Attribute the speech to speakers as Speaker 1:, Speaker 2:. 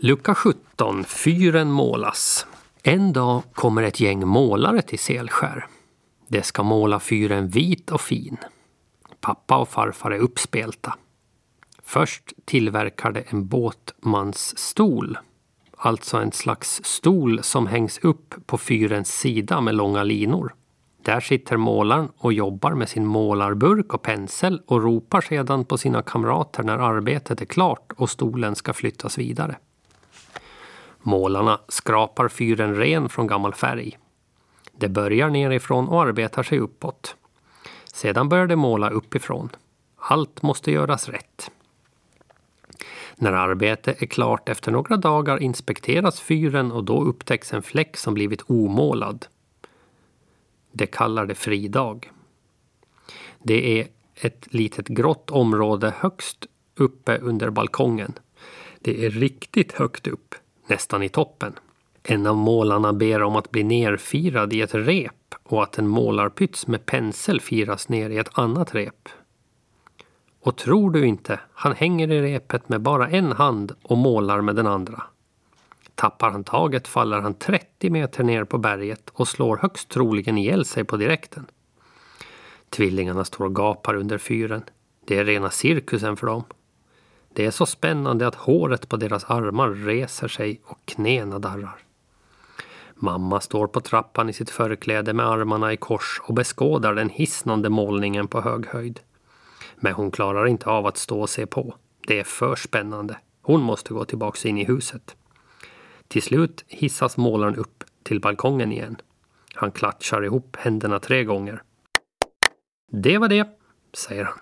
Speaker 1: Lucka 17. Fyren målas. En dag kommer ett gäng målare till Selskär. De ska måla fyren vit och fin. Pappa och farfar är uppspelta. Först tillverkar de en båtmansstol. Alltså en slags stol som hängs upp på fyrens sida med långa linor. Där sitter målaren och jobbar med sin målarburk och pensel och ropar sedan på sina kamrater när arbetet är klart och stolen ska flyttas vidare. Målarna skrapar fyren ren från gammal färg. Det börjar nerifrån och arbetar sig uppåt. Sedan börjar de måla uppifrån. Allt måste göras rätt. När arbetet är klart efter några dagar inspekteras fyren och då upptäcks en fläck som blivit omålad. Det kallar det fridag. Det är ett litet grått område högst uppe under balkongen. Det är riktigt högt upp nästan i toppen. En av målarna ber om att bli nerfirad i ett rep och att en målarpyts med pensel firas ner i ett annat rep. Och tror du inte, han hänger i repet med bara en hand och målar med den andra. Tappar han taget faller han 30 meter ner på berget och slår högst troligen ihjäl sig på direkten. Tvillingarna står och gapar under fyren. Det är rena cirkusen för dem. Det är så spännande att håret på deras armar reser sig och knäna darrar. Mamma står på trappan i sitt förkläde med armarna i kors och beskådar den hisnande målningen på hög höjd. Men hon klarar inte av att stå och se på. Det är för spännande. Hon måste gå tillbaks in i huset. Till slut hissas målaren upp till balkongen igen. Han klatschar ihop händerna tre gånger. Det var det, säger han.